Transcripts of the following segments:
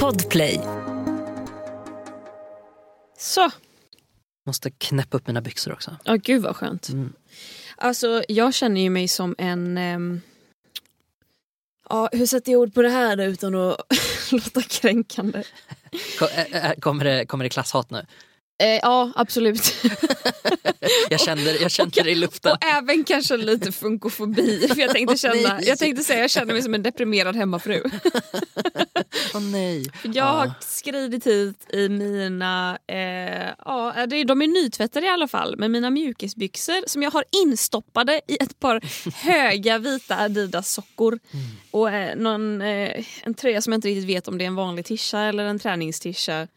Podplay. Så, Måste knäppa upp mina byxor också. ja gud vad skönt. Mm. Alltså jag känner ju mig som en... ehm, Ja, hur sätter jag ord på det här utan att låta kränkande? Ä- ä- Kommer det, kommer det klasshat nu? Eh, ja, absolut. Jag känner, jag känner det i luften. Och även kanske lite funkofobi. För jag tänkte, känna, jag tänkte säga jag känner mig som en deprimerad hemmafru. Åh nej. Jag har skridit hit i mina, eh, ja det- de är nytvättade i alla fall, men mina mjukisbyxor som jag har instoppade i ett par höga vita Adidas-sockor. Och eh, någon, eh, en tröja som jag inte riktigt vet om det är en vanlig tisha eller en träningstisha.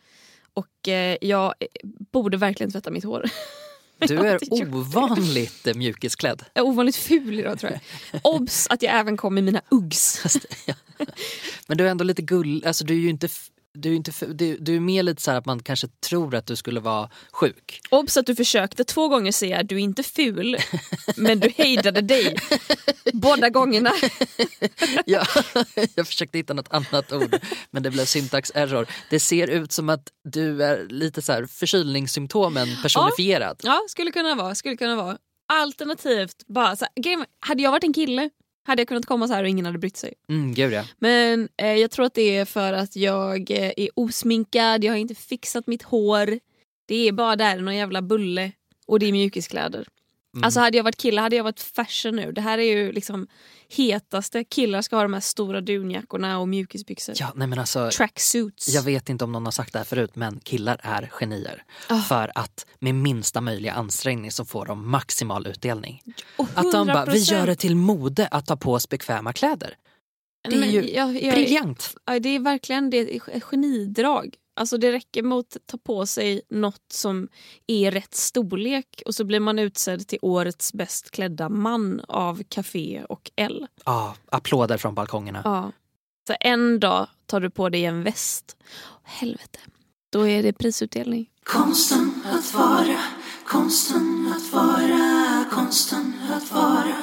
Och eh, jag eh, borde verkligen tvätta mitt hår. Du är ovanligt eh, mjukisklädd. Jag är ovanligt ful idag tror jag. Obs att jag även kom i mina Uggs. Men du är ändå lite gull, alltså du är ju inte, du är, inte, f- du, du är mer lite så här att man kanske tror att du skulle vara sjuk. Obs att du försökte två gånger säga du är inte ful, men du hejdade dig båda gångerna. Ja, jag försökte hitta något annat ord men det blev syntax error. Det ser ut som att du är lite så här förkylningssymptomen personifierad. Ja, skulle kunna vara. Skulle kunna vara. Alternativt, bara så här, hade jag varit en kille hade jag kunnat komma så här och ingen hade brytt sig. Mm, gud ja. Men eh, jag tror att det är för att jag eh, är osminkad, jag har inte fixat mitt hår. Det är bara där någon jävla bulle och det är mjukiskläder. Mm. Alltså hade jag varit kille hade jag varit fashion nu. Det här är ju liksom hetaste. Killar ska ha de här stora dunjackorna och mjukisbyxor. Ja, nej men alltså, Tracksuits. jag vet inte om någon har sagt det här förut men killar är genier. Ah. För att med minsta möjliga ansträngning så får de maximal utdelning. Och Att de bara, vi 100%. gör det till mode att ta på oss bekväma kläder. Det är Men ju jag- jag- briljant. Ja, det är verkligen det är ett genidrag. Alltså det räcker med att ta på sig något som är rätt storlek och så blir man utsedd till årets bäst klädda man av Café och L. Ja, applåder från balkongerna. Ja. Så en dag tar du på dig en väst. Helvete, då är det prisutdelning. Konsten att vara, konsten att vara, konsten att vara,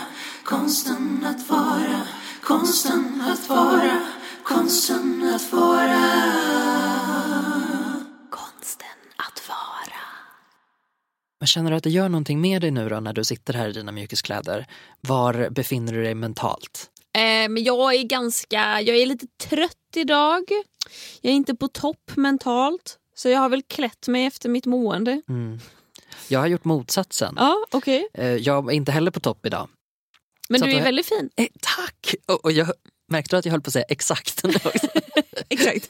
konsten att vara, konsten att vara, konsten att vara. Konsten att vara. Men känner du att det gör någonting med dig nu då när du sitter här i dina mjukiskläder? Var befinner du dig mentalt? Eh, men jag är ganska, jag är lite trött idag. Jag är inte på topp mentalt. Så jag har väl klätt mig efter mitt mående. Mm. Jag har gjort motsatsen. Ja, okej. Eh, Jag är inte heller på topp idag. Men Så du är jag- väldigt fin. Eh, tack! Och, och jag märkte att jag höll på att säga exakt. Exakt.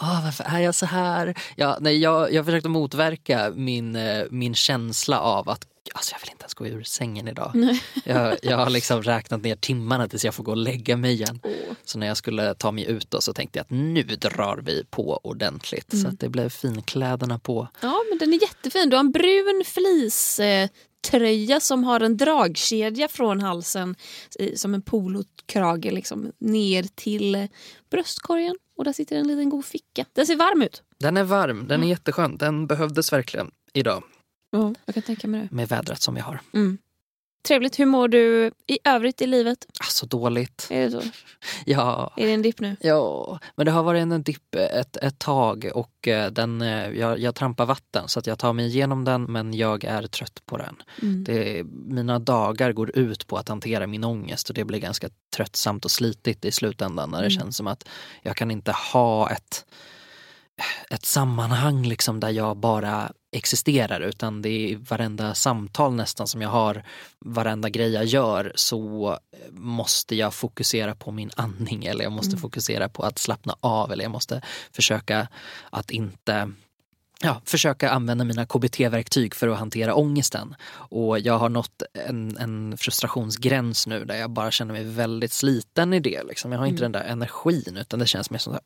Åh, varför är jag så här? Ja, nej, jag, jag försökte motverka min, eh, min känsla av att alltså, jag vill inte ens gå ur sängen idag. Jag, jag har liksom räknat ner timmarna tills jag får gå och lägga mig igen. Så när jag skulle ta mig ut då, så tänkte jag att nu drar vi på ordentligt. Så att det blev finkläderna på. Ja, men den är jättefin. Du har en brun eh, tröja som har en dragkedja från halsen som en polokrage liksom, ner till bröstkorgen. Och där sitter en liten god ficka. Den ser varm ut. Den är varm, den är jätteskön. Den behövdes verkligen idag Ja, jag kan tänka mig det. med vädret som vi har. Mm. Trevligt. Hur mår du i övrigt i livet? Alltså dåligt. Är det så? Ja, Är det en dipp nu? Ja, men det har varit en dipp ett, ett tag och eh, den, eh, jag, jag trampar vatten så att jag tar mig igenom den men jag är trött på den. Mm. Det, mina dagar går ut på att hantera min ångest och det blir ganska tröttsamt och slitigt i slutändan när det Mm. känns som att jag kan inte ha ett, ett sammanhang liksom där jag bara existerar utan det är varenda samtal nästan som jag har, varenda grej jag gör så måste jag fokusera på min andning eller jag måste fokusera på att slappna av eller jag måste försöka att inte ja, försöka använda mina KBT-verktyg för att hantera ångesten. Och jag har nått en, en frustrationsgräns nu där jag bara känner mig väldigt sliten i det. Liksom. Jag har inte den där energin utan det känns mer som att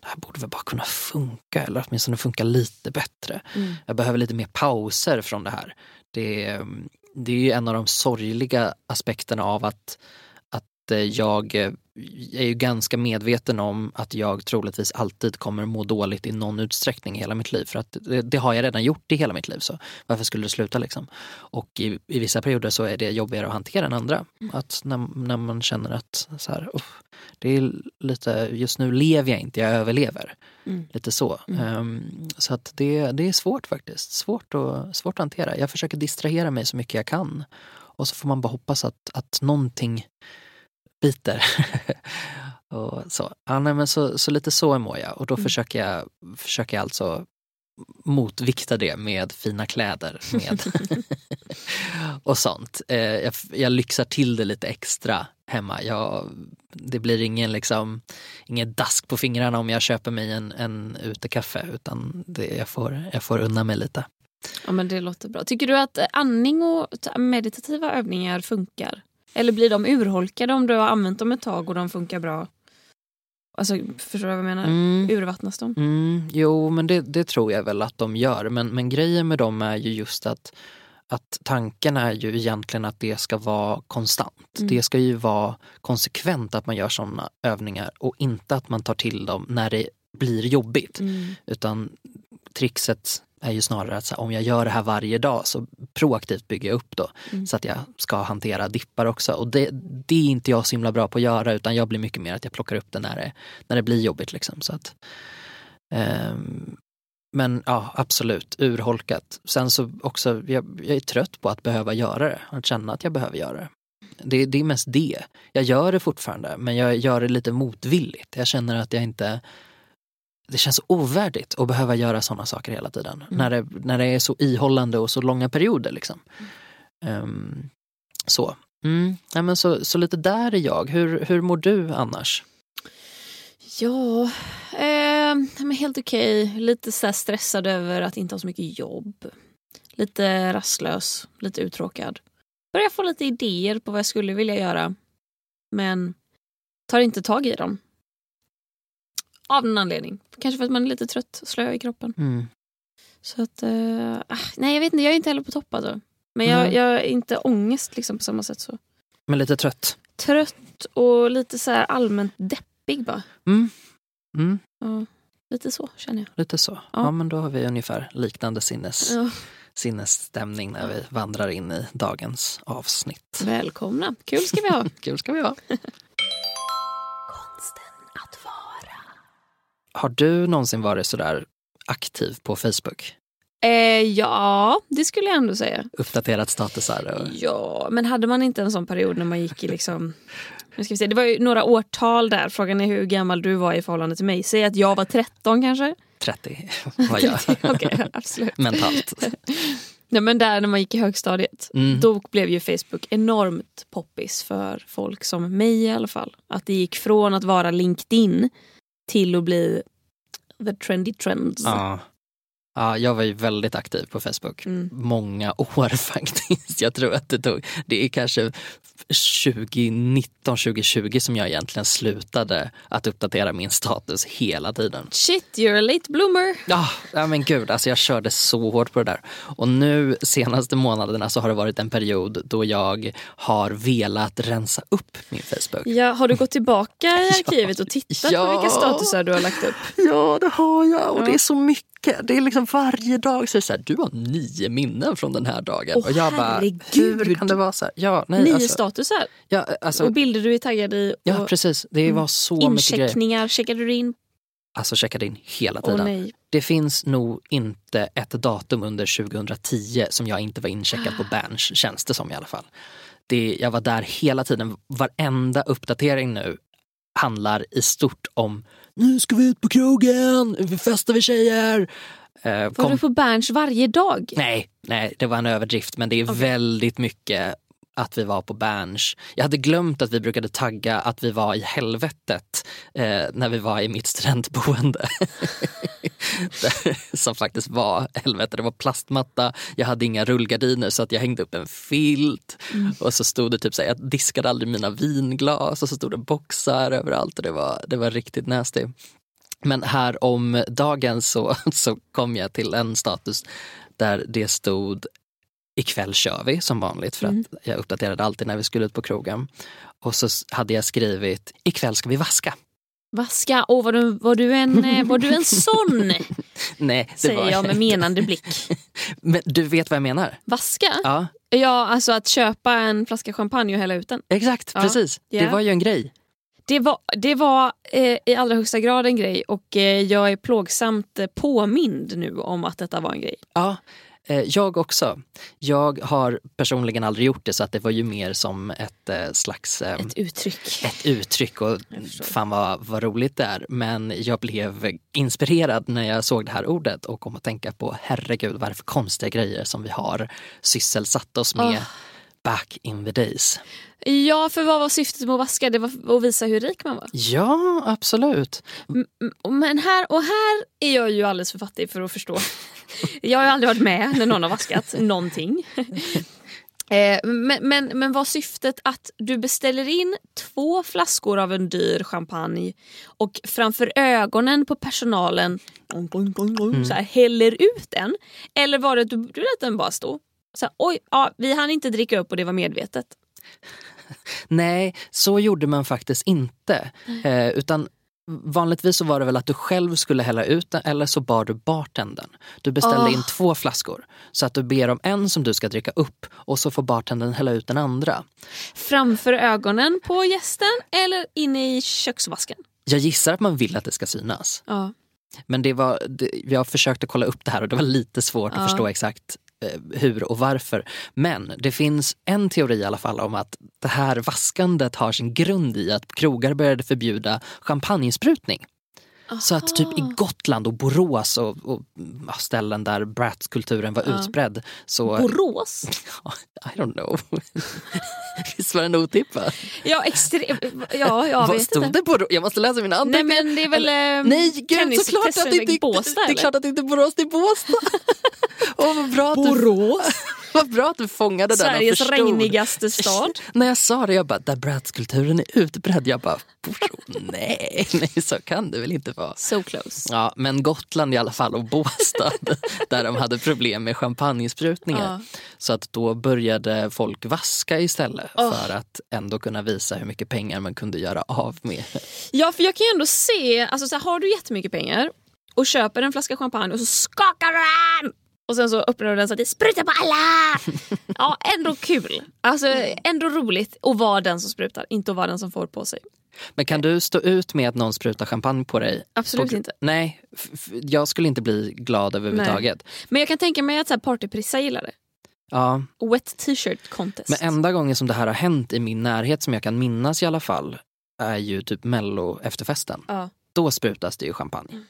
det här borde väl bara kunna funka eller åtminstone funka lite bättre. Jag behöver lite mer pauser från det här. Det, är- det är ju en av de sorgliga aspekterna av att, att eh, jag, jag är ju ganska medveten om att jag troligtvis alltid kommer må dåligt i någon utsträckning i hela mitt liv. För att det, det har jag redan gjort i hela mitt liv. Så varför skulle det sluta liksom? Och i, i vissa perioder så är det jobbigare att hantera än andra. Att när, när man känner att så här, uff, det är lite, just nu lever jag inte, jag överlever. Mm. Lite så. Ehm, så att det, det är svårt faktiskt. Svårt, och, svårt att hantera. Jag försöker distrahera mig så mycket jag kan. Och så får man bara hoppas att, att någonting biter. och så. Ja, nej, men så, så lite så mår jag och då försöker, jag, försöker jag alltså motvikta det med fina kläder med och sånt. Eh, jag, jag lyxar till det lite extra hemma. Jag, det blir ingen, liksom, ingen dask på fingrarna om jag köper mig en, en utekaffe utan det, jag, får, jag får unna mig lite. Ja, men det låter bra. Tycker du att andning och meditativa övningar funkar? Eller blir de urholkade om du har använt dem ett tag och de funkar bra? Alltså, förstår du vad jag menar? Mm. Urvattnas de? Mm, jo, men det, det tror jag väl att de gör. Men, men grejen med dem är ju just att, att tanken är ju egentligen att det ska vara konstant. Mm. Det ska ju vara konsekvent att man gör sådana övningar och inte att man tar till dem när det blir jobbigt. Mm. Utan trixet är ju snarare att här, om jag gör det här varje dag så proaktivt bygger jag upp då Mm. så att jag ska hantera dippar också. Och det, det är inte jag så himla bra på att göra utan jag blir mycket mer att jag plockar upp det när det, när det blir jobbigt. Liksom. Så att, ehm, men ja, absolut, urholkat. Sen så också, jag, jag är trött på att behöva göra det, att känna att jag behöver göra det. Det, det är mest det. Jag gör det fortfarande men jag gör det lite motvilligt. Jag känner att jag inte det känns ovärdigt att behöva göra sådana saker hela tiden. Mm. När, det, när det är så ihållande och så långa perioder. Liksom. Ehm, så. Mm. Ja, men så. Så lite där är jag. Hur, hur mår du annars? Ja, eh, men helt okej. Lite så stressad över att inte ha så mycket jobb. Lite rastlös, lite uttråkad. Börjar få lite idéer på vad jag skulle vilja göra. Men tar inte tag i dem. Av någon anledning. Kanske för att man är lite trött, slö i kroppen. Mm. Så att, ah, nej jag vet inte, jag är inte heller på topp alltså. Men jag, Nej. jag är inte ångest liksom på samma sätt så. Men lite trött? Trött och lite så här allmänt deppig bara. Mm. Mm. Ja, lite så känner jag. Lite så. Ja. men då har vi ungefär liknande sinnes, Ja. sinnesstämning när vi vandrar in i dagens avsnitt. Välkomna, kul ska vi ha. Kul ska vi ha. Har du någonsin varit sådär aktiv på Facebook? eh, ja, det skulle jag ändå säga. Uppdaterat statusar? Och... Ja, men hade man inte en sån period när man gick i liksom... Nu ska vi se, det var ju några årtal där. Frågan är hur gammal du var i förhållande till mig. Säg att jag var 13 kanske? 30 var jag. Okej, absolut. Mentalt. Nej, men där när man gick i högstadiet. Mm. Då blev ju Facebook enormt poppis för folk som mig i alla fall. Att det gick från att vara LinkedIn till att bli the trendy trends. Ja ja, jag var ju väldigt aktiv på Facebook. Mm. Många år faktiskt. Jag tror att det tog, det är kanske 2019, 2020 som jag egentligen slutade att uppdatera min status hela tiden. Shit, you're a late bloomer. Ja, ja men gud, alltså jag körde så hårt på det där. Och nu senaste månaderna så har det varit en period då jag har velat rensa upp min Facebook. Ja, har du gått tillbaka i arkivet och tittat Ja. på vilka statusar du har lagt upp? Ja, det har jag och Ja. det är så mycket. Det är liksom varje dag så är det så här, du har nio minnen från den här dagen. Åh, och jag bara, herregud. hur kan det vara så här? Ja, nej, Nio alltså, statusar ja, alltså, och bilder du är taggad i. Och ja, precis. Det var så mycket grejer. incheckningar, checkade du in? Alltså checkade in hela Åh tiden. nej. Det finns nog inte ett datum under 2010 som jag inte var incheckad på Berns, känns det som i alla fall. Det, jag var där hela tiden. Varenda uppdatering nu handlar i stort om nu ska vi ut på krogen, vi festar vi tjejer. Eh, Var kom- du på Berns varje dag? Nej, nej, det var en överdrift men det är väldigt mycket att vi var på Berns. Jag hade glömt att vi brukade tagga att vi var i helvetet eh, när vi var i mitt studentboende. Som faktiskt var helvete. Det var plastmatta, jag hade inga rullgardiner så att jag hängde upp en filt. Och så stod det typ så här, jag diskade aldrig mina vinglas och så stod det boxar överallt och det var, det var riktigt nasty. Men här om dagen så, så kom jag till en status där det stod ikväll kör vi som vanligt för att jag uppdaterade alltid när vi skulle ut på krogen. Och så hade jag skrivit ikväll ska vi vaska. Vaska, åh var du, var du, en, eh, var du en sån? Nej, det Säger var jag med menande blick. Men du vet vad jag menar? Vaska? Ja, Ja, alltså att köpa en flaska champagne och hälla ut den. exakt, Ja. precis. Det Ja. var ju en grej. Det var, det var eh, i allra högsta grad en grej och eh, jag är plågsamt eh, påmind nu om att detta var en grej. Ja, jag också. Jag har personligen aldrig gjort det så att det var ju mer som ett eh, slags eh, Ett uttryck. ett uttryck och fan vad, vad roligt det är. Men jag blev inspirerad när jag såg det här ordet och kom att tänka på herregud vad är det för konstiga grejer som vi har sysselsatt oss med Åh. back in the days. Ja, för vad var syftet med att vaska? Det var att visa hur rik man var. Ja, absolut. Men här, och här är jag ju alldeles för fattig för att förstå. Jag har aldrig varit med när någon har vaskat någonting. Eh, Men, men, men var syftet att du beställer in två flaskor av en dyr champagne och framför ögonen på personalen så här, häller ut den? Eller var det att du, du lät den bara stå? Så här, Oj, ja, vi hann inte dricka upp och det var medvetet. Nej, så gjorde man faktiskt inte. Eh, utan vanligtvis så var det väl att du själv skulle hälla ut den eller så bar du bartendern. Du beställde Åh. in två flaskor. Så att du ber om en som du ska dricka upp och så får bartendern hälla ut den andra. Framför ögonen på gästen eller inne i köksvasken? Jag gissar att man vill att det ska synas. Ja. Men det var, det, jag försökte kolla upp det här och det var lite svårt Ja. att förstå exakt Eh, hur och varför. Men det finns en teori i alla fall om att det här vaskandet har sin grund i att krogar började förbjuda champagnesprutning. Så att typ i Gotland och Borås och, och ställen där Bratz-kulturen var Ja. utbredd så... Borås? I don't know. Visst var den otippad? Ja, extremt. Ja, jag vet stod inte. det på? Jag måste läsa mina Nej anteckningar. men det är väl Eller- eh, Nej gud såklart att det inte Båstad, Det är klart att det inte är Borås, det är Båstad. Åh vad bra Borås, vad bra att du fångade den och Sveriges förstod. regnigaste stad. När jag sa det, jag bara, där Bratz-kulturen är utbredd. Jag bara, nej, nej så kan det väl inte vara. So close. Ja, men Gotland i alla fall och Båstad där de hade problem med champagnesprutningar. Ja. Så att då började folk vaska istället Åh. för att ändå kunna visa hur mycket pengar man kunde göra av med. Ja för jag kan ju ändå se, alltså så här, har du jättemycket pengar och köper en flaska champagne och så skakar du den! Och sen så öppnar du den så att det sprutar på alla! Ja ändå kul. Alltså ändå roligt att vara den som sprutar, inte att vara den som får på sig. Men kan du stå ut med att någon sprutar champagne på dig? Absolut På- inte. Nej, jag skulle inte bli glad överhuvudtaget. Men jag kan tänka mig att partyprissa gillar det. Ja, Wet t-shirt contest. men enda gången som det här har hänt i min närhet som jag kan minnas i alla fall är ju typ mello efterfesten. Ja. Då sprutas det ju champagne. Mm,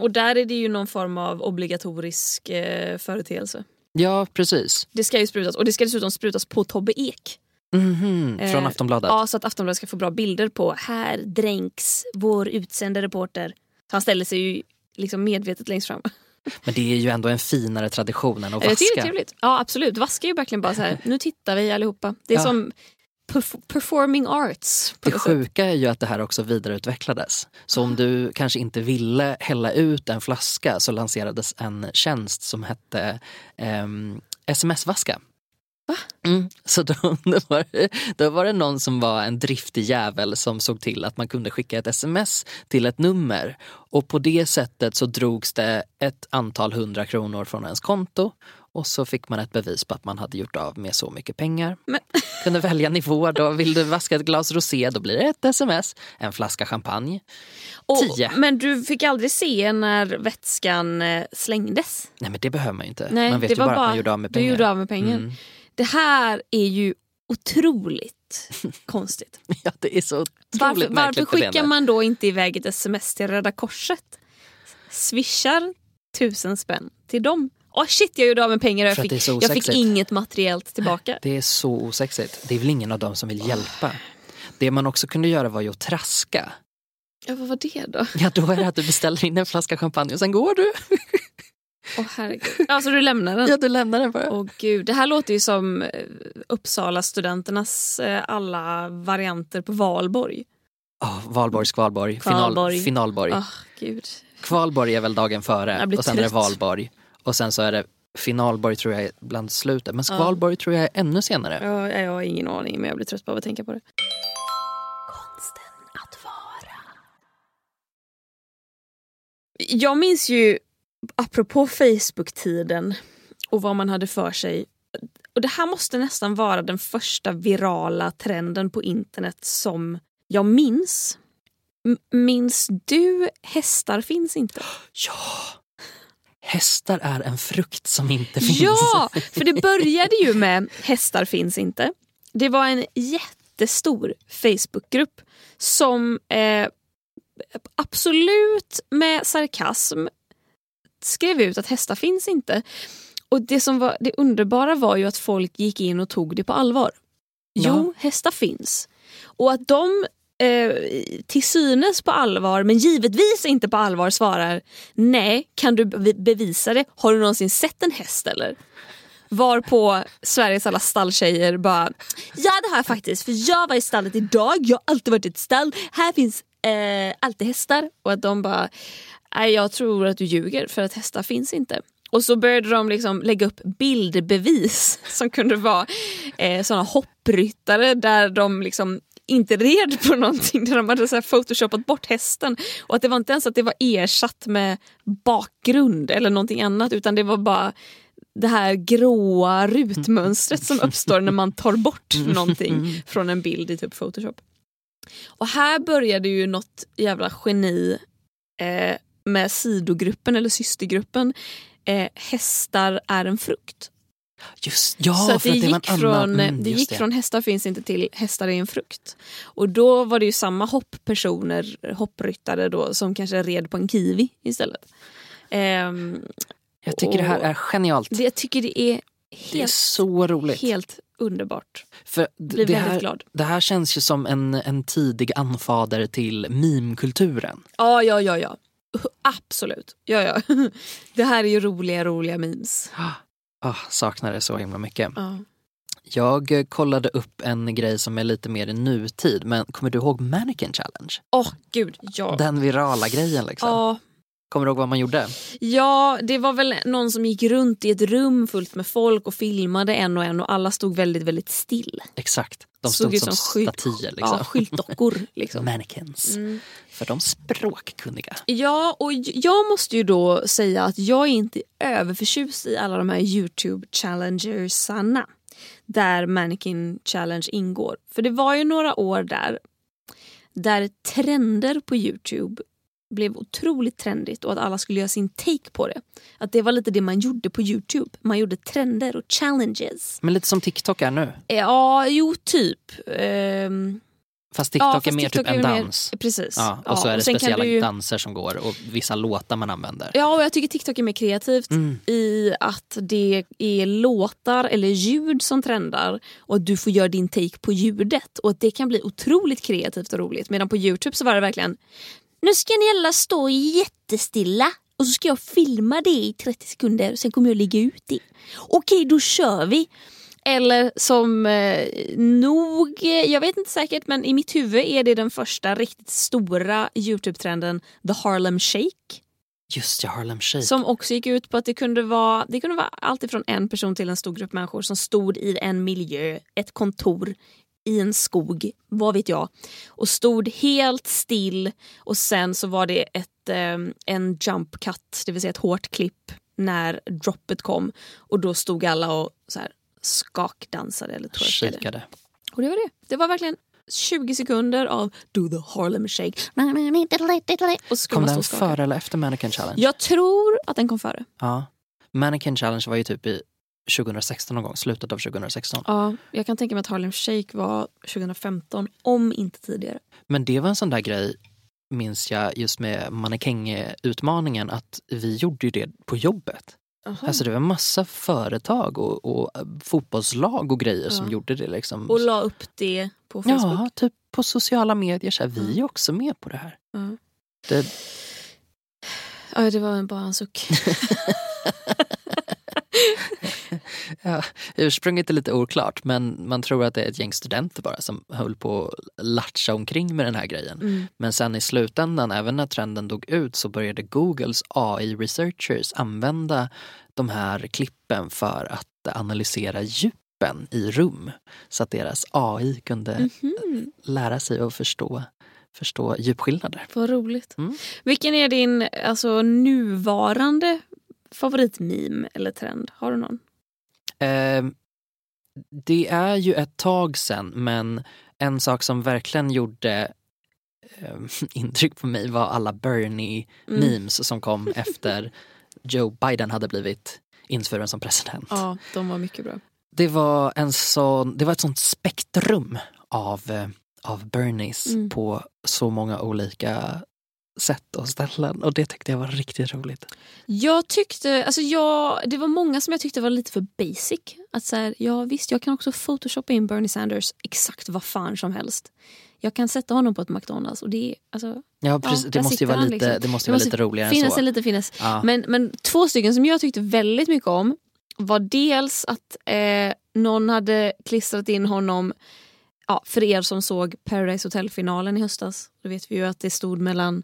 och där är det ju någon form av obligatorisk eh, företeelse. Ja, precis. Det ska ju sprutas och det ska dessutom sprutas på Tobbe Ek. Mhm, Från Eh, Aftonbladet. Ja, så att Aftonbladet ska få bra bilder på här dränks vår utsända reporter. Så han ställer sig ju liksom medvetet längst fram. Men det är ju ändå en finare tradition än att Jag tycker det är vaska. trevligt. Ja absolut, vaska är ju verkligen bara så här. nu tittar vi allihopa. Det är Ja. som performing arts. Det sjuka är ju att det här också vidareutvecklades. Så om du kanske inte ville hälla ut en flaska så lanserades en tjänst som hette ehm, sms-vaska. Va? Mm, så då, då, var det, då var det någon som var en driftig jävel som såg till att man kunde skicka ett sms till ett nummer. Och på det sättet så drogs det ett antal hundra kronor från ens konto och så fick man ett bevis på att man hade gjort av med så mycket pengar. Men- Kunde välja nivå då. Vill du vaska ett glas rosé då blir det ett sms. En flaska champagne. Och, Tio. men du fick aldrig se när vätskan eh, slängdes? Nej men det behöver man ju inte. Nej, man vet det ju bara, bara att man gjorde av med Du pengar. gjorde av med pengar. Mm. Det här är ju otroligt konstigt. Ja det är så otroligt Varför, märkligt varför skickar man då inte iväg ett sms till Röda Korset? Swishar tusen spänn till dem. Åh shit jag gjorde av med pengar och jag fick, jag fick inget materiellt tillbaka. Det är så osexigt. Det är väl ingen av dem som vill hjälpa. Det man också kunde göra var ju att traska. Ja, vad var det då? Ja då är det att du beställer in en flaska champagne och sen går du. Åh herregud. Alltså du lämnar den? Ja du lämnar den bara. Åh gud, det här låter ju som eh, Uppsala studenternas eh, alla varianter på valborg. Oh, Valborg, Skvalborg, final, Kvalborg. finalborg. Åh gud. Kvalborg är väl dagen före och sen är det trött. valborg. Och sen så är det Finalborg tror jag är bland slutet. Men Skvalborg ja. tror jag är ännu senare. Ja, jag har ingen aning men jag blir trött på att tänka på det. Konsten att vara. Jag minns ju, apropå Facebook-tiden och vad man hade för sig. Och det här måste nästan vara den första virala trenden på internet som jag minns. M minns du Hästar finns inte? Ja! Hästar är en frukt som inte finns. Ja, för det började ju med Hästar finns inte. Det var en jättestor Facebookgrupp som eh, absolut med sarkasm skrev ut att hästar finns inte. Och det som var det underbara var ju att folk gick in och tog det på allvar. Jo, hästar finns. Och att de eh, till synes på allvar, men givetvis inte på allvar svarar nej, kan du bevisa det? Har du någonsin sett en häst eller? Varpå Sveriges alla stalltjejer bara Ja det har jag faktiskt för jag var i stallet idag, jag har alltid varit i ett stall, här finns eh, alltid hästar. Och att de bara Nej jag tror att du ljuger för att hästar finns inte. Och så började de liksom lägga upp bildbevis som kunde vara eh, såna hoppryttare där de liksom inte red på någonting, där de hade så här photoshopat bort hästen. Och att det var inte ens att det var ersatt med bakgrund eller någonting annat utan det var bara det här gråa rutmönstret som uppstår när man tar bort någonting från en bild i typ Photoshop. Och här började ju något jävla geni eh, med sidogruppen eller systergruppen eh, Hästar är en frukt. Just, ja, så det det gick, en från, mm, det gick från hästar finns inte till hästar är en frukt. Och då var det ju samma hopppersoner, hoppryttare då, som kanske red på en kiwi istället. Ehm, Jag tycker det här är genialt. det, jag tycker det är Det är helt, så roligt. helt underbart. För Blir det, här, glad. det här känns ju som en, en tidig anfader till meme-kulturen. Ja, ja, ja, ja. Absolut. Ja, ja. Det här är ju roliga, roliga memes. Ah, saknar det så himla mycket. Ja. Jag eh, kollade upp en grej som är lite mer i nutid, men kommer du ihåg Mannequin Challenge? Åh, gud. Ja. Den virala grejen liksom. Ja, Kommer du ihåg vad man gjorde? Ja, det var väl någon som gick runt i ett rum fullt med folk och filmade en och en och alla stod väldigt, väldigt still. Exakt. De Såg stod ut som, skylt- statyer. Liksom. Ja, skyltdockor. Liksom. Mannequins. Mm. För de språkkunniga. Ja, och jag måste ju då säga att jag är inte överförtjust i alla de här Youtube-challengersarna där Mannequin Challenge ingår. För det var ju några år där där trender på Youtube blev otroligt trendigt och att alla skulle göra sin take på det. Att det var lite det man gjorde på Youtube. Man gjorde trender och challenges. Men lite som TikTok är nu. Ja, jo typ. Ehm, Fast TikTok ja, fast är mer TikTok typ en mer- dans. Precis. Ja, och så är det speciella du danser som går och vissa låtar man använder. Ja, och jag tycker TikTok är mer kreativt Mm. i att det är låtar eller ljud som trendar och att du får göra din take på ljudet och att det kan bli otroligt kreativt och roligt. Medan på Youtube så var det verkligen nu ska ni alla stå jättestilla och så ska jag filma det i 30 sekunder och sen kommer jag lägga ut det. Okej, då kör vi. Eller som eh, nog, jag vet inte säkert men i mitt huvud är det den första riktigt stora Youtube-trenden The Harlem Shake. Just ja, Harlem Shake. Som också gick ut på att det kunde vara, det kunde vara allt ifrån en person till en stor grupp människor som stod i en miljö, ett kontor, i en skog, vad vet jag. Och stod helt still och sen så var det ett, eh, en jump cut, det vill säga ett hårt klipp när droppet kom. Och då stod alla och så här skakdansade eller twerkade. Och det var det. Det var verkligen 20 sekunder av Do the Harlem Shake. Och så Kom den före eller efter Mannequin Challenge? Jag tror att den kom före. Ja. Mannequin Challenge var ju typ i 2016 någon gång, slutet av 2016. Ja, jag kan tänka mig att Harlem Shake var 2015, om inte tidigare. Men det var en sån där grej, minns jag, just med mannekängutmaningen, att vi gjorde ju det på jobbet. Alltså det var massa företag och, och fotbollslag och grejer som Ja. gjorde det. Liksom. Och la upp det på Facebook. Ja, typ på sociala medier. Så här, vi är också med på det här. Ja. Det, Ja, det var bara en suck. ja, ursprunget är lite oklart men man tror att det är ett gäng studenter bara som höll på att latcha omkring med den här grejen. Mm. Men sen i slutändan, även när trenden dog ut så började Googles AI-researchers använda de här klippen för att analysera djupen i rum. Så att deras AI kunde Mhm. lära sig att förstå förstå djupskillnader. Vad roligt. Mm. Vilken är din alltså, nuvarande favoritmeme eller trend? Har du någon? Eh, det är ju ett tag sen men en sak som verkligen gjorde eh, intryck på mig var alla Bernie Mm. som kom efter Joe Biden hade blivit insvuren som president. Ja, de var mycket bra. Det var en sån, det var ett sånt spektrum av, eh, av Bernies Mm. på så många olika sätt och ställen och det tyckte jag var riktigt roligt. Jag tyckte, alltså jag, det var många som jag tyckte var lite för basic. Att så här, ja visst, jag kan också photoshoppa in Bernie Sanders exakt vad fan som helst. Jag kan sätta honom på ett McDonalds och det är, alltså, Ja, precis, där det måste ju vara lite, liksom. det måste Det vara måste lite roligare finnas än så. en liten finess. Ja. Men, men två stycken som jag tyckte väldigt mycket om var dels att eh, någon hade klistrat in honom Ja, för er som såg Paradise Hotel-finalen i höstas, då vet vi ju att det stod mellan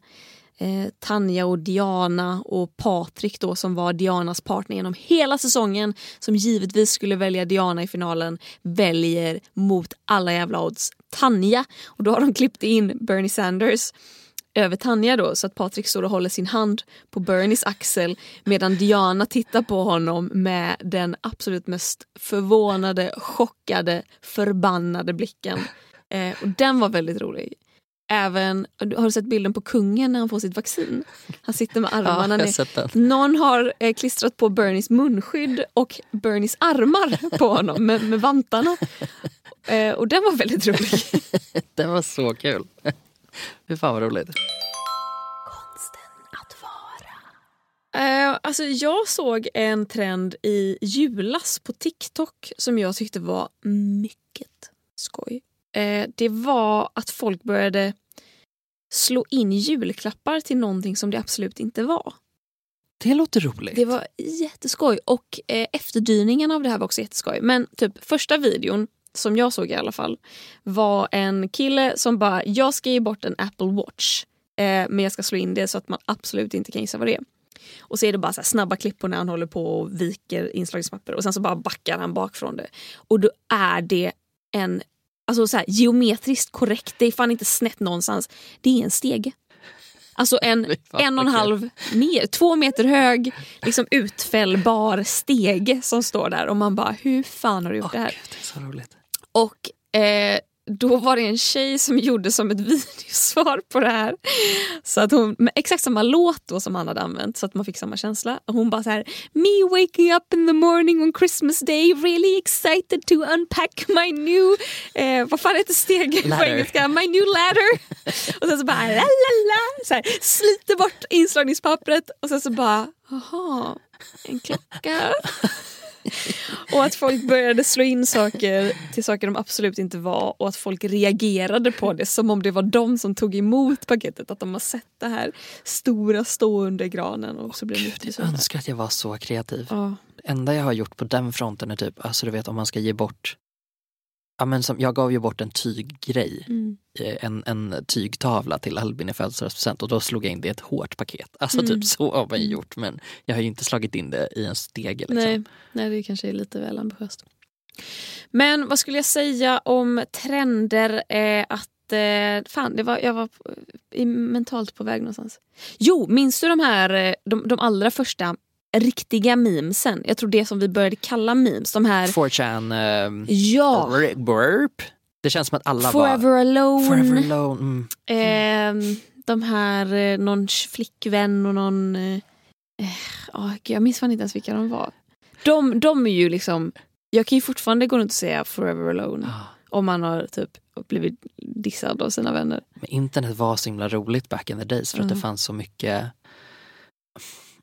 eh, Tanja och Diana och Patrik då som var Dianas partner genom hela säsongen som givetvis skulle välja Diana i finalen väljer mot alla jävla odds Tanja. Och då har de klippt in Bernie Sanders över Tanja då så att Patrik står och håller sin hand på Bernies axel medan Diana tittar på honom med den absolut mest förvånade, chockade, förbannade blicken. Eh, och den var väldigt rolig. Även, har du sett bilden på kungen när han får sitt vaccin? Han sitter med Ja, armarna har ner. den. Någon har eh, klistrat på Bernies munskydd och Bernies armar på honom med, med vantarna. Eh, och den var väldigt rolig. Det var så kul. Fy fan vad roligt. Eh, alltså jag såg en trend i julas på TikTok som jag tyckte var mycket skoj. Eh, det var att folk började slå in julklappar till någonting som det absolut inte var. Det låter roligt. Det var jätteskoj och eh, efterdyningen av det här var också jätteskoj. Men typ första videon som jag såg i alla fall var en kille som bara jag ska ge bort en Apple Watch eh, men jag ska slå in det så att man absolut inte kan gissa vad det är. Och så är det bara så här snabba klipp på när han håller på och viker inslagspapper och sen så bara backar han bak från det. Och då är det en alltså så här, geometriskt korrekt, det är fan inte snett någonstans. Det är en stege. Alltså en en och en halv, mer, två meter hög, liksom utfällbar stege som står där och man bara hur fan har du gjort Åh, det här? Gud, det är så roligt. Och eh, då var det en tjej som gjorde som ett videosvar på det här. Så att hon, med exakt samma låt då som han hade använt så att man fick samma känsla. Och hon bara så här Me waking up in the morning on Christmas day really excited to unpack my new, eh, vad fan heter stegen på engelska? My new ladder. och sen så bara la la la, så här, sliter bort inslagningspappret och sen så bara aha, en klocka. Och att folk började slå in saker till saker de absolut inte var och att folk reagerade på det som om det var de som tog emot paketet. Att de har sett det här stora stå under granen och så blev Gud, jag önskar att jag var så kreativ. Ja. Enda jag har gjort på den fronten är typ, alltså du vet om man ska ge bort Ja, men som, jag gav ju bort en tyggrej, Mm. eh, en, en tygtavla till Albin i födelsedagspresent och då slog jag in det i ett hårt paket. Alltså Mm. typ så har man ju Mm. gjort men jag har ju inte slagit in det i en stege. Liksom. Nej, nej, det kanske är lite väl ambitiöst. Men vad skulle jag säga om trender? Eh, att eh, fan, det var, jag var i, mentalt på väg någonstans. Jo, minns du de här eh, de, de allra första riktiga memesen? Jag tror det som vi började kalla memes. De här 4chan, ehm, Ja, burp. Det känns som att alla Forever var Alone. forever alone. Mm. Ehm, de här, eh, någon flickvän och någon... Eh, eh, gud, jag minns fan inte ens vilka de var. De, de är ju liksom... Jag kan ju fortfarande gå runt och säga Forever Alone Ah. om man har typ blivit dissad av sina vänner. Men internet var så himla roligt back in the days för att Ja. det fanns så mycket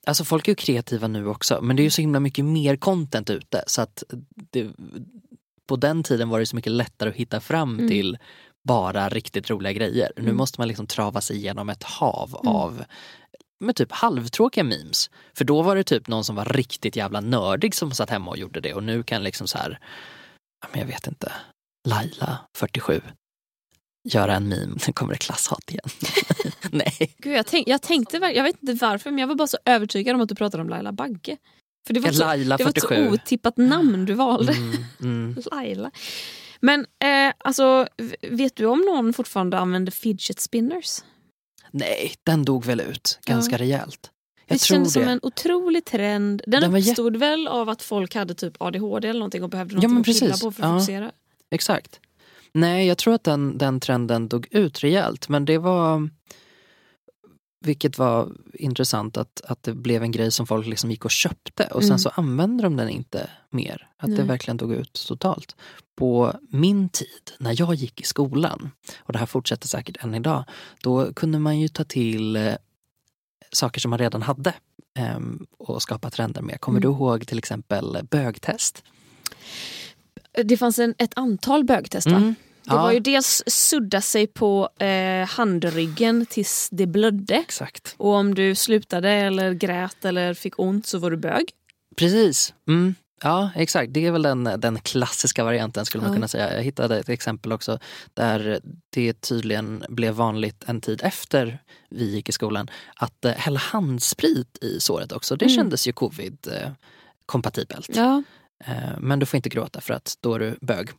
Alltså folk är ju kreativa nu också men det är ju så himla mycket mer content ute så att det, på den tiden var det så mycket lättare att hitta fram Mm. till bara riktigt roliga grejer. Nu Mm. måste man liksom trava sig igenom ett hav Mm. av med typ halvtråkiga memes. För då var det typ någon som var riktigt jävla nördig som satt hemma och gjorde det och nu kan liksom så här, men jag vet inte, Laila 47 göra en meme, nu kommer det klasshat igen. Nej, Gud, jag, tänk, jag tänkte jag vet inte varför men jag var bara så övertygad om att du pratade om Laila Bagge. För det var, så, Laila det var ett så 47. otippat namn du valde. Mm, mm. Laila. Men eh, alltså, vet du om någon fortfarande använder fidget spinners? Nej, den dog väl ut ganska Ja. rejält. Jag det tror kändes det. som en otrolig trend. Den, Den uppstod väl av att folk hade typ ADHD eller någonting och behövde Ja, någonting men att pilla på för att Ja. fokusera. Exakt. Nej, jag tror att den, den trenden dog ut rejält. Men det var, vilket var intressant, att, att det blev en grej som folk liksom gick och köpte och sen Mm. så använde de den inte mer. Att det Nej. verkligen dog ut totalt. På min tid, när jag gick i skolan, och det här fortsätter säkert än idag, då kunde man ju ta till eh, saker som man redan hade ehm, och skapa trender med. Kommer Mm. du ihåg till exempel bögtest? Det fanns en, ett antal bögtest va? Mm. Det var ju dels sudda sig på eh, handryggen tills det blödde. Exakt. Och om du slutade eller grät eller fick ont så var du bög. Precis. Mm. Ja, exakt. Det är väl den, den klassiska varianten skulle man Ja. kunna säga. Jag hittade ett exempel också där det tydligen blev vanligt en tid efter vi gick i skolan att eh, hälla handsprit i såret också. Det Mm. kändes ju covid-kompatibelt. Ja. Eh, Men du får inte gråta för att då är du bög.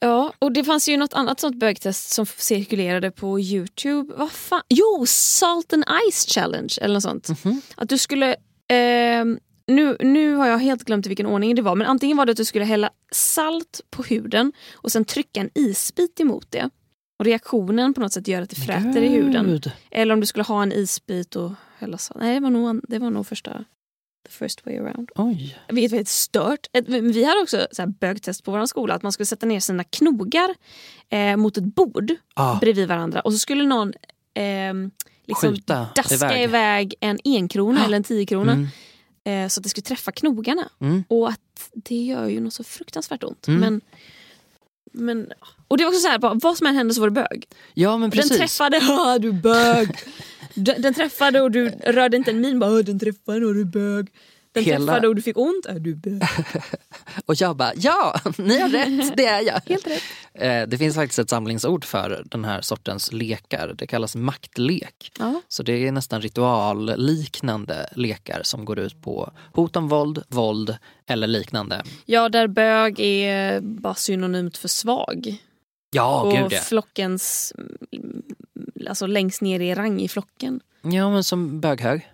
Ja, och det fanns ju något annat sånt bögtest som cirkulerade på Youtube. Vad fan? Jo, Salt and Ice Challenge eller något sånt. Mhm. Att du skulle... ehm, nu, nu har jag helt glömt i vilken ordning det var men antingen var det att du skulle hälla salt på huden och sen trycka en isbit emot det. Och reaktionen på något sätt gör att det fräter i huden. Eller om du skulle ha en isbit och hälla salt. Nej, det var nog, det var nog första... The first way around. Oj. Vilket var helt stört. Vi hade också så här bögtest på vår skola. Att man skulle sätta ner sina knogar eh, mot ett bord Ah, bredvid varandra. Och så skulle någon eh, liksom skjuta daska iväg. iväg. en enkrona Ah. eller en tiokrona. Mm. Eh, så att det skulle träffa knogarna. Mm. Och att det gör ju något så fruktansvärt ont. Mm. Men, men, och det var också så här, bara, vad som än hände så var det bög. Ja men precis. Den träffade, ah, du bög. den, den träffade och du rörde inte en min, bara, "Ah, den träffade och du bög. Den Hela- träffade och du fick ont, du är bög. Och jag bara, ja, ni har rätt, det är jag. Helt rätt. Eh, Det finns faktiskt ett samlingsord för den här sortens lekar. Det kallas maktlek. Ja. Så det är nästan ritualliknande lekar som går ut på hot om våld, våld eller liknande. ja, där bög är bara synonymt för svag. Ja, och gud ja. flockens, mm, alltså längst ner i rang i flocken. Ja, men som böghög.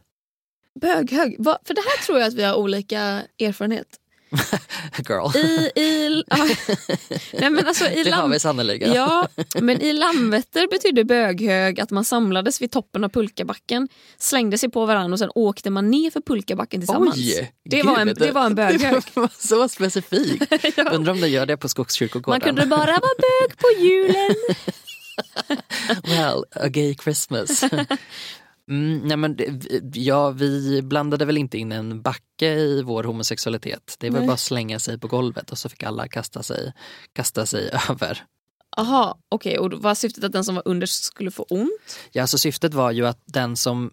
Böghög, Va? för det här tror jag att vi har olika erfarenhet. Girl. I, i, ah, nej men alltså i det har vi sannerligen. Ja, men i Landvetter betydde böghög att man samlades vid toppen av pulkabacken, slängde sig på varandra och sen åkte man ner för pulkabacken tillsammans. Oj! det, var en, det var en böghög. Det var så specifikt. Ja. Undrar om de gör det på Man Skogskyrkogården. kunde bara vara bög på julen. Well, a gay Christmas. Mm, nej men, ja, vi blandade väl inte in en backe i vår homosexualitet. Det var Nej. bara att slänga sig på golvet och så fick alla kasta sig, kasta sig över. Jaha, okej. Och då var syftet att den som var underst skulle få ont? Ja, alltså syftet var ju att den som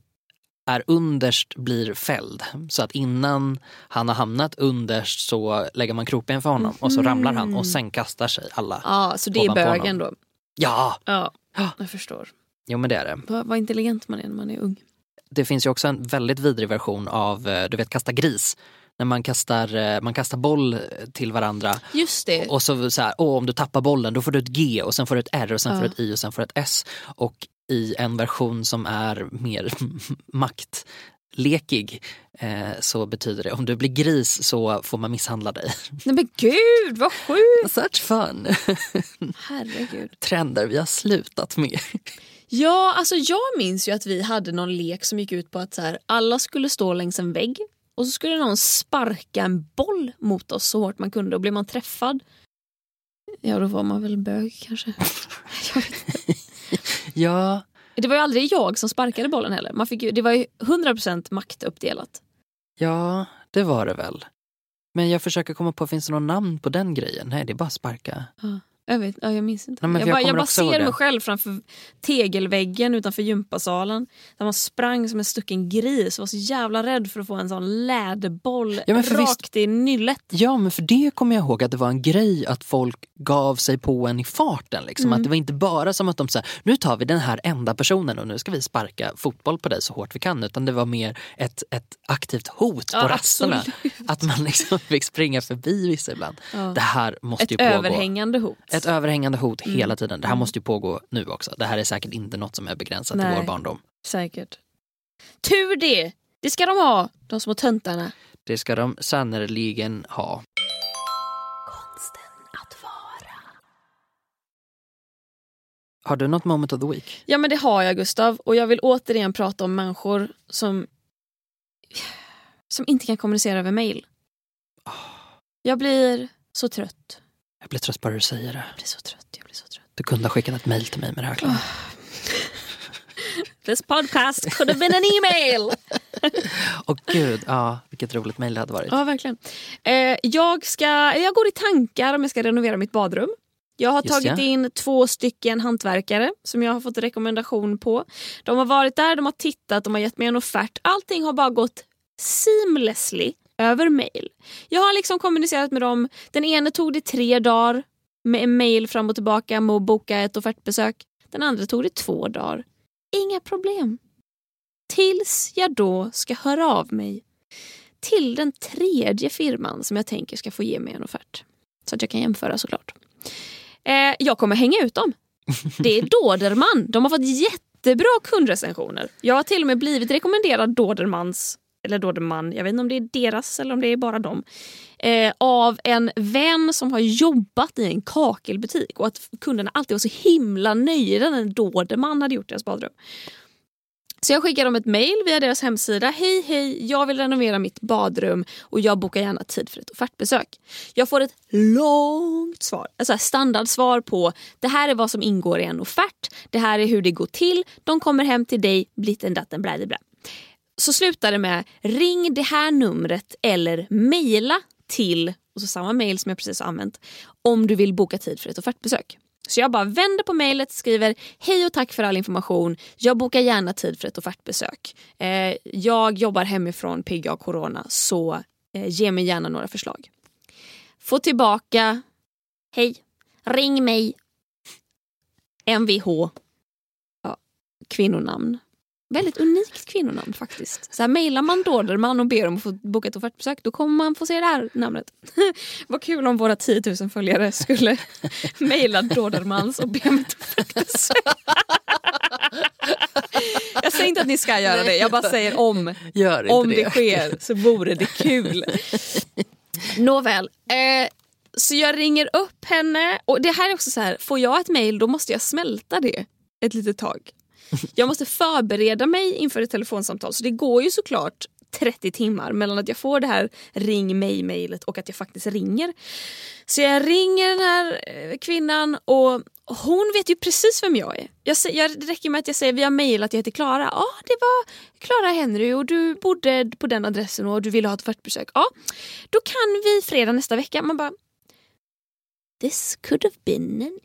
är underst blir fälld. Så att innan han har hamnat underst så lägger man krokben för honom och så ramlar han och sen kastar sig alla. Ja, så det är bögen då. Ja, Ja. jag förstår. Jo men det är det. Vad, vad intelligent man är när man är ung. Det finns ju också en väldigt vidrig version av, eh, du vet kasta gris. När man kastar, eh, man kastar boll till varandra Just det. och så, så här, åh, om du tappar bollen då får du ett G och sen får du ett R och sen Ja. får du ett I och sen får du ett S. Och i en version som är mer maktlekig eh, så betyder det om du blir gris så får man misshandla dig. Nej men gud vad sjukt! Such fun! Herregud. Trender vi har slutat med. Ja, alltså jag minns ju att vi hade någon lek som gick ut på att så här, alla skulle stå längs en vägg och så skulle någon sparka en boll mot oss så hårt man kunde och blev man träffad Ja, då var man väl bög kanske. Ja, Det var ju aldrig jag som sparkade bollen heller. Man fick ju, det var ju 100% maktuppdelat. ja, det var det väl. Men jag försöker komma på, finns det någon namn på den grejen? Nej, det är bara sparka. Jag, vet, ja, jag minns inte. Nej, jag jag bara, jag bara ser mig själv framför tegelväggen utanför gympasalen. Där man sprang som en stucken gris och var så jävla rädd för att få en sån läderboll Ja, rakt i nyllet. Ja, men för det kommer jag ihåg att det var en grej att folk gav sig på en i farten. Liksom. Mm. Att det var inte bara som att de sa nu tar vi den här enda personen och nu ska vi sparka fotboll på dig så hårt vi kan. Utan det var mer ett, ett aktivt hot på Ja, rasterna. absolut. Att man liksom fick springa förbi vissa ibland. Ja. Det här måste Ett ju pågå. överhängande hot. Ett överhängande hot Mm. hela tiden. Det här måste ju pågå nu också. Det här är säkert inte något som är begränsat till Nej. vår barndom. Säkert. Tur det! Det ska de ha, de små töntarna. Det ska de sannerligen ha. Konsten att vara. Har du något moment of the week? Ja men det har jag Gustav och jag vill återigen prata om människor som, som inte kan kommunicera över mail. Jag blir så trött. Jag blir trött bara du säger det. Jag blir så trött. Jag blir så trött. Du kunde ha skickat ett mejl till mig med det här klart. This podcast could have been an email! Och gud, ja, vilket roligt mejl det hade varit. Ja, verkligen. Eh, jag, ska, jag går i tankar om jag ska renovera mitt badrum. Jag har Just tagit ja. in två stycken hantverkare som jag har fått rekommendation på. De har varit där, de har tittat, de har gett mig en offert. Allting har bara gått seamlessly över mail. Jag har liksom kommunicerat med dem. Den ene tog det tre dagar med mail fram och tillbaka med att boka ett offertbesök. Den andra tog det två dagar. Inga problem. Tills jag då ska höra av mig till den tredje firman som jag tänker ska få ge mig en offert. Så att jag kan jämföra såklart. Eh, jag kommer hänga ut dem. Det är Doderman. De har fått jättebra kundrecensioner. Jag har till och med blivit rekommenderad Dodermans, eller Doderman, jag vet inte om det är deras eller om det är bara dem, eh, av en vän som har jobbat i en kakelbutik och att kunderna alltid var så himla nöjda när en Doderman hade gjort deras badrum. Så jag skickar dem ett mejl via deras hemsida. Hej hej, jag vill renovera mitt badrum och jag bokar gärna tid för ett offertbesök. Jag får ett långt svar, alltså standardsvar på det här är vad som ingår i en offert, det här är hur det går till, de kommer hem till dig, blitten datten blä, blä. Så slutar det med ring det här numret eller mejla till, och så samma mejl som jag precis har använt, om du vill boka tid för ett offertbesök. Så jag bara vänder på mejlet, skriver hej och tack för all information. Jag bokar gärna tid för ett offertbesök. Eh, jag jobbar hemifrån pigg av corona så eh, ge mig gärna några förslag. Få tillbaka hej, ring mig. Mvh. Ja, kvinnonamn. Väldigt unikt kvinnonamn faktiskt. Så här mejlar man Doderman och ber om att få boka ett offertbesök då kommer man få se det här namnet. Vad kul om våra 10 000 följare skulle mejla Dodermans och be om ett offertbesök. Jag säger inte att ni ska göra det, jag bara säger om. Om det. det sker så vore det kul. Nåväl. Eh, så jag ringer upp henne och det här är också så här, får jag ett mejl då måste jag smälta det ett litet tag. Jag måste förbereda mig inför ett telefonsamtal så det går ju såklart 30 timmar mellan att jag får det här ring mig mejlet och att jag faktiskt ringer. Så jag ringer den här eh, kvinnan och hon vet ju precis vem jag är. Jag, jag, det räcker med att jag säger vi har mejlat, jag heter Klara. Ja, det var Klara Henry och du bodde på den adressen och du ville ha ett fartbesök. Ja, då kan vi fredag nästa vecka. Man bara This could have been an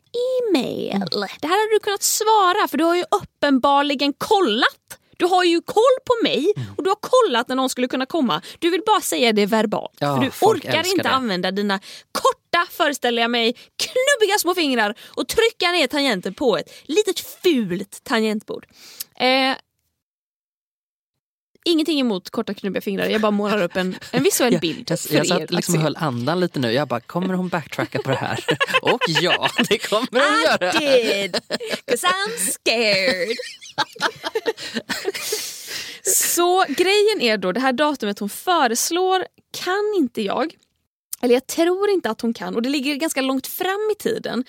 email. Det här hade du kunnat svara för du har ju uppenbarligen kollat. Du har ju koll på mig och du har kollat när någon skulle kunna komma. Du vill bara säga det verbalt. Ja, för du orkar inte det. använda dina korta, föreställer jag mig, knubbiga små fingrar och trycka ner tangenter på ett litet fult tangentbord. Eh, ingenting emot korta knubbiga fingrar, jag bara målar upp en, en visuell Jag, bild jag, jag er satt att liksom och höll andan lite nu. Jag bara, kommer hon backtracka på det här? och ja, det kommer hon I göra. did, cause I'm scared. Så grejen är då, det här datumet hon föreslår kan inte jag. Eller jag tror inte att hon kan och det ligger ganska långt fram i tiden.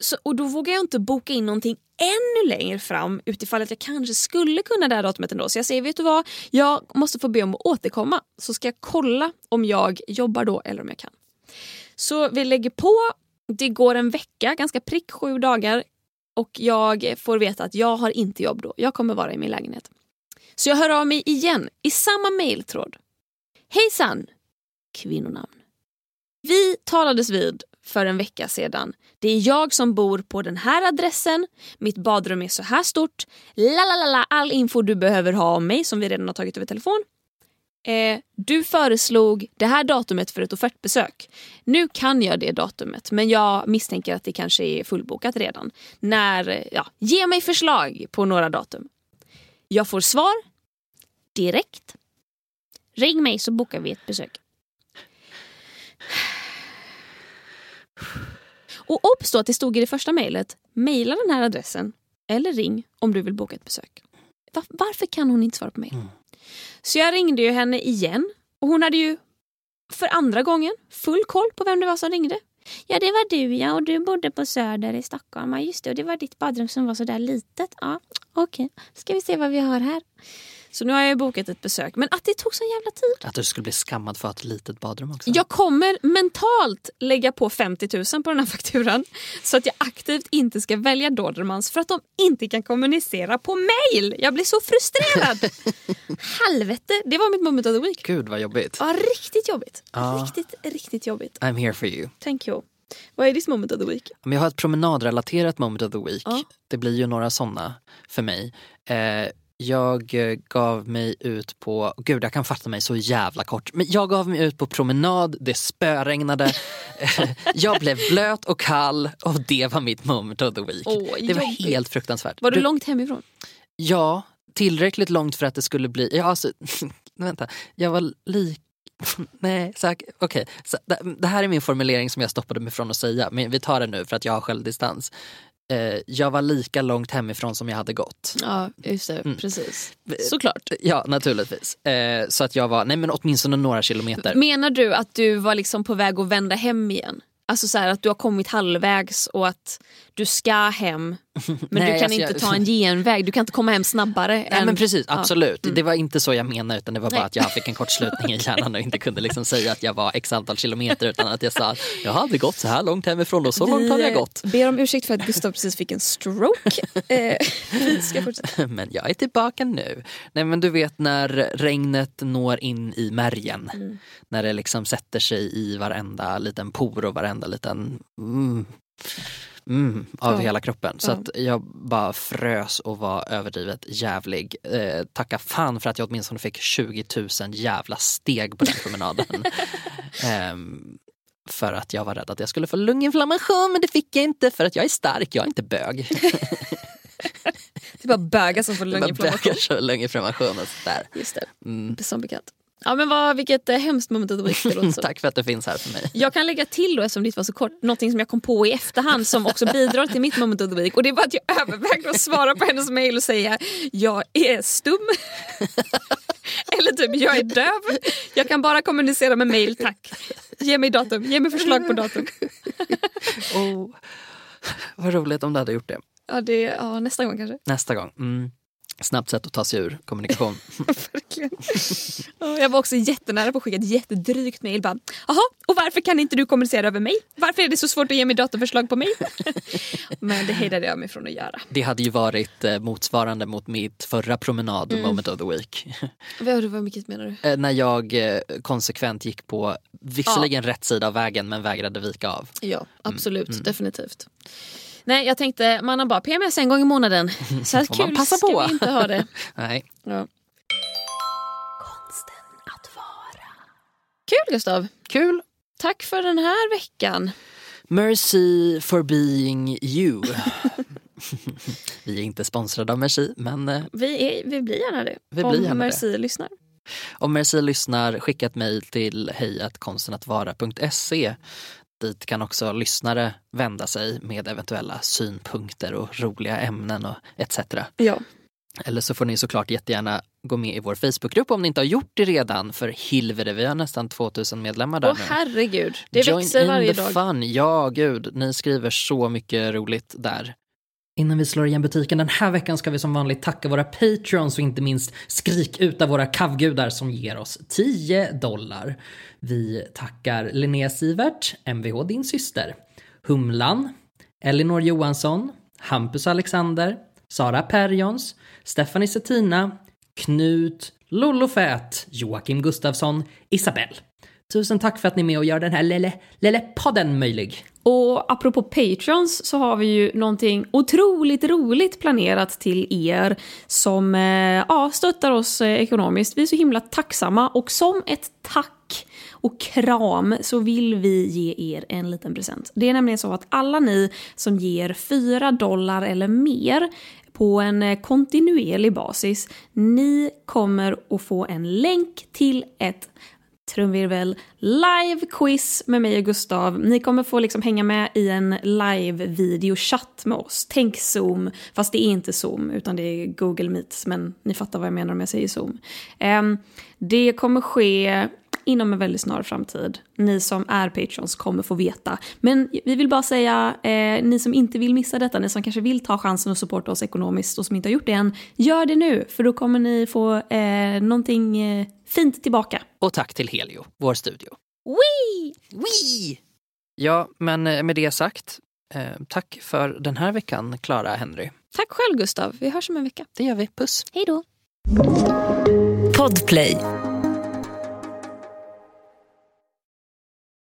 Så, och då vågar jag inte boka in någonting ännu längre fram utifall att jag kanske skulle kunna det här datumet ändå. Så jag säger, vet du vad? Jag måste få be om att återkomma. Så ska jag kolla om jag jobbar då eller om jag kan. Så vi lägger på, det går en vecka, ganska prick sju dagar och jag får veta att jag har inte jobb då. Jag kommer vara i min lägenhet. Så jag hör av mig igen i samma mejltråd. Hejsan! Kvinnonamn. Vi talades vid för en vecka sedan. Det är jag som bor på den här adressen, mitt badrum är så här stort, lalalala, all info du behöver ha om mig som vi redan har tagit över telefon. Eh, du föreslog det här datumet för ett offertbesök. Nu kan jag det datumet men jag misstänker att det kanske är fullbokat redan. När, ja, ge mig förslag på några datum. Jag får svar direkt. Ring mig så bokar vi ett besök. Och obs då att det stod i det första mejlet, mejla den här adressen eller ring om du vill boka ett besök. Va- varför kan hon inte svara på mejl? Mm. Så jag ringde ju henne igen och hon hade ju för andra gången full koll på vem det var som ringde. Ja det var du ja och du bodde på Söder i Stockholm. Ja just det och det var ditt badrum som var så där litet. Ja okej, ska vi se vad vi har här. Så nu har jag bokat ett besök men att det tog så jävla tid. Att du skulle bli skammad för att ha ett litet badrum också. Jag kommer mentalt lägga på 50 000 på den här fakturan så att jag aktivt inte ska välja Dodermans för att de inte kan kommunicera på mail. Jag blir så frustrerad. Helvete, det var mitt moment of the week. Gud vad jobbigt. Ja, riktigt jobbigt. Ja. Riktigt, riktigt jobbigt. I'm here for you. Thank you. Vad är ditt moment of the week? Jag har ett promenadrelaterat moment of the week. Ja. Det blir ju några sådana för mig. Eh, jag eh, gav mig ut på, gud jag kan fatta mig så jävla kort, men jag gav mig ut på promenad, det spöregnade, jag blev blöt och kall och det var mitt moment of the week. Åh, det var jobbigt. helt fruktansvärt. Var du Du- långt hemifrån? Ja, tillräckligt långt för att det skulle bli, ja alltså, vänta, jag var lik Nej. Okej, så det, det här är min formulering som jag stoppade mig från att säga, men vi tar det nu för att jag har självdistans. Eh, jag var lika långt hemifrån som jag hade gått. Ja, just det. Mm. Precis. Såklart. Ja, naturligtvis. Eh, så att jag var, nej men åtminstone några kilometer. Menar du att du var liksom på väg att vända hem igen? Alltså så här, att du har kommit halvvägs och att du ska hem men Nej, du kan alltså inte jag- ta en genväg, du kan inte komma hem snabbare. Nej än... men precis, Ja. absolut. Det var inte så jag menade utan det var bara Nej. att jag fick en kortslutning i hjärnan och inte kunde liksom säga att jag var x antal kilometer utan att jag sa att jag hade gått så här långt hemifrån och så långt hade jag gått. Vi ber om ursäkt för att Gustav precis fick en stroke. eh, vi. Men jag är tillbaka nu. Nej men du vet när regnet når in i märgen. Mm. När det liksom sätter sig i varenda liten por och varenda liten mm, mm, av Ja. hela kroppen. Så Ja. att jag bara frös och var överdrivet jävlig. Eh, tacka fan för att jag åtminstone fick 20 000 jävla steg på den promenaden. Ehm, för att jag var rädd att jag skulle få lunginflammation men det fick jag inte för att jag är stark, jag är inte bög. Det är bara bögar som får Det var lunginflammation. bögar så lunginflammation och sådär. Just det, Mm. som bekant. Ja men vad, vilket eh, hemskt moment week det låter som. Tack för att du finns här för mig. Jag kan lägga till då eftersom ditt var så kort, någonting som jag kom på i efterhand som också bidrar till mitt moment of the week. Och det var att jag övervägde att svara på hennes mail och säga jag är stum. Eller typ jag är döv. Jag kan bara kommunicera med mail tack. Ge mig datum, ge mig förslag på datum. Oh, vad roligt om du hade gjort det. Ja, det, ja nästa gång kanske. Nästa gång. Mm. Snabbt sätt att ta sig ur kommunikation. Verkligen. Ja, Jag var också jättenära på att skicka ett jättedrygt. Bara, Jaha, och varför kan inte du kommunicera över mig? Varför är det så svårt att ge mig datumförslag på mig? Men det hejdade jag mig från att göra. Det hade ju varit eh, motsvarande mot mitt förra promenad Mm. moment of the week. Vad, mycket menar du? Eh, När jag eh, konsekvent gick på visserligen rätt sida av vägen men vägrade vika av. Ja, absolut. Definitivt. Nej, jag tänkte man har bara PMS en gång i månaden. Så här kul passa ska på. vi inte ha det. Nej. Ja. Kul Gustav! Kul! Tack för den här veckan. Mercy for being you. Vi är inte sponsrade av Mercy men eh, Vi, är, vi blir gärna det. Vi om blir gärna Merci lyssnar. Om Mercy lyssnar, skicka ett mejl till hejatkonstenatvara.se. Dit kan också lyssnare vända sig med eventuella synpunkter och roliga ämnen och etc. Ja. Eller så får ni såklart jättegärna gå med i vår Facebookgrupp om ni inte har gjort det redan. För helvete, vi har nästan 2000 medlemmar där Åh nu. herregud, det Join växer in varje the dag. fun. Ja, gud. Ni skriver så mycket roligt där. Innan vi slår igen butiken den här veckan ska vi som vanligt tacka våra patrons och inte minst skrik ut av våra kavgudar som ger oss 10 dollar. Vi tackar Linnea Sivert, Mvh din syster, Humlan, Elinor Johansson, Hampus Alexander, Sara Perjons, Stephanie Settina, Knut, Lollo Fät, Joakim Gustafsson, Isabelle. Tusen tack för att ni är med och gör den här lille, lille podden möjlig. Och apropå Patreons så har vi ju någonting otroligt roligt planerat till er som eh, ja, stöttar oss eh, ekonomiskt. Vi är så himla tacksamma och som ett tack och kram så vill vi ge er en liten present. Det är nämligen så att alla ni som ger 4 dollar eller mer på en eh, kontinuerlig basis, ni kommer att få en länk till ett trumvirvel, live-quiz med mig och Gustav. Ni kommer få liksom hänga med i en live-videochatt med oss. Tänk Zoom, fast det är inte Zoom utan det är Google Meet, men ni fattar vad jag menar om jag säger Zoom. Ehm, det kommer ske inom en väldigt snar framtid. Ni som är patrons kommer få veta. Men vi vill bara säga, eh, ni som inte vill missa detta, ni som kanske vill ta chansen och supporta oss ekonomiskt och som inte har gjort det än, gör det nu, för då kommer ni få eh, någonting eh, fint tillbaka. Och tack till Helio, vår studio. Wee! Wee! Ja, men eh, med det sagt, eh, tack för den här veckan, Clara Henry. Tack själv Gustav, vi hörs om en vecka. Det gör vi. Puss. Hej då! Podplay